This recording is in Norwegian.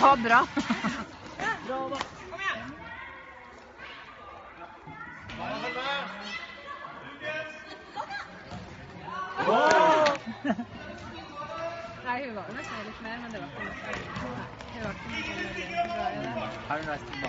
var bra. Nei, hun var jo nesten litt mer, men det var ikke noe. Hun var ikke noe bra det.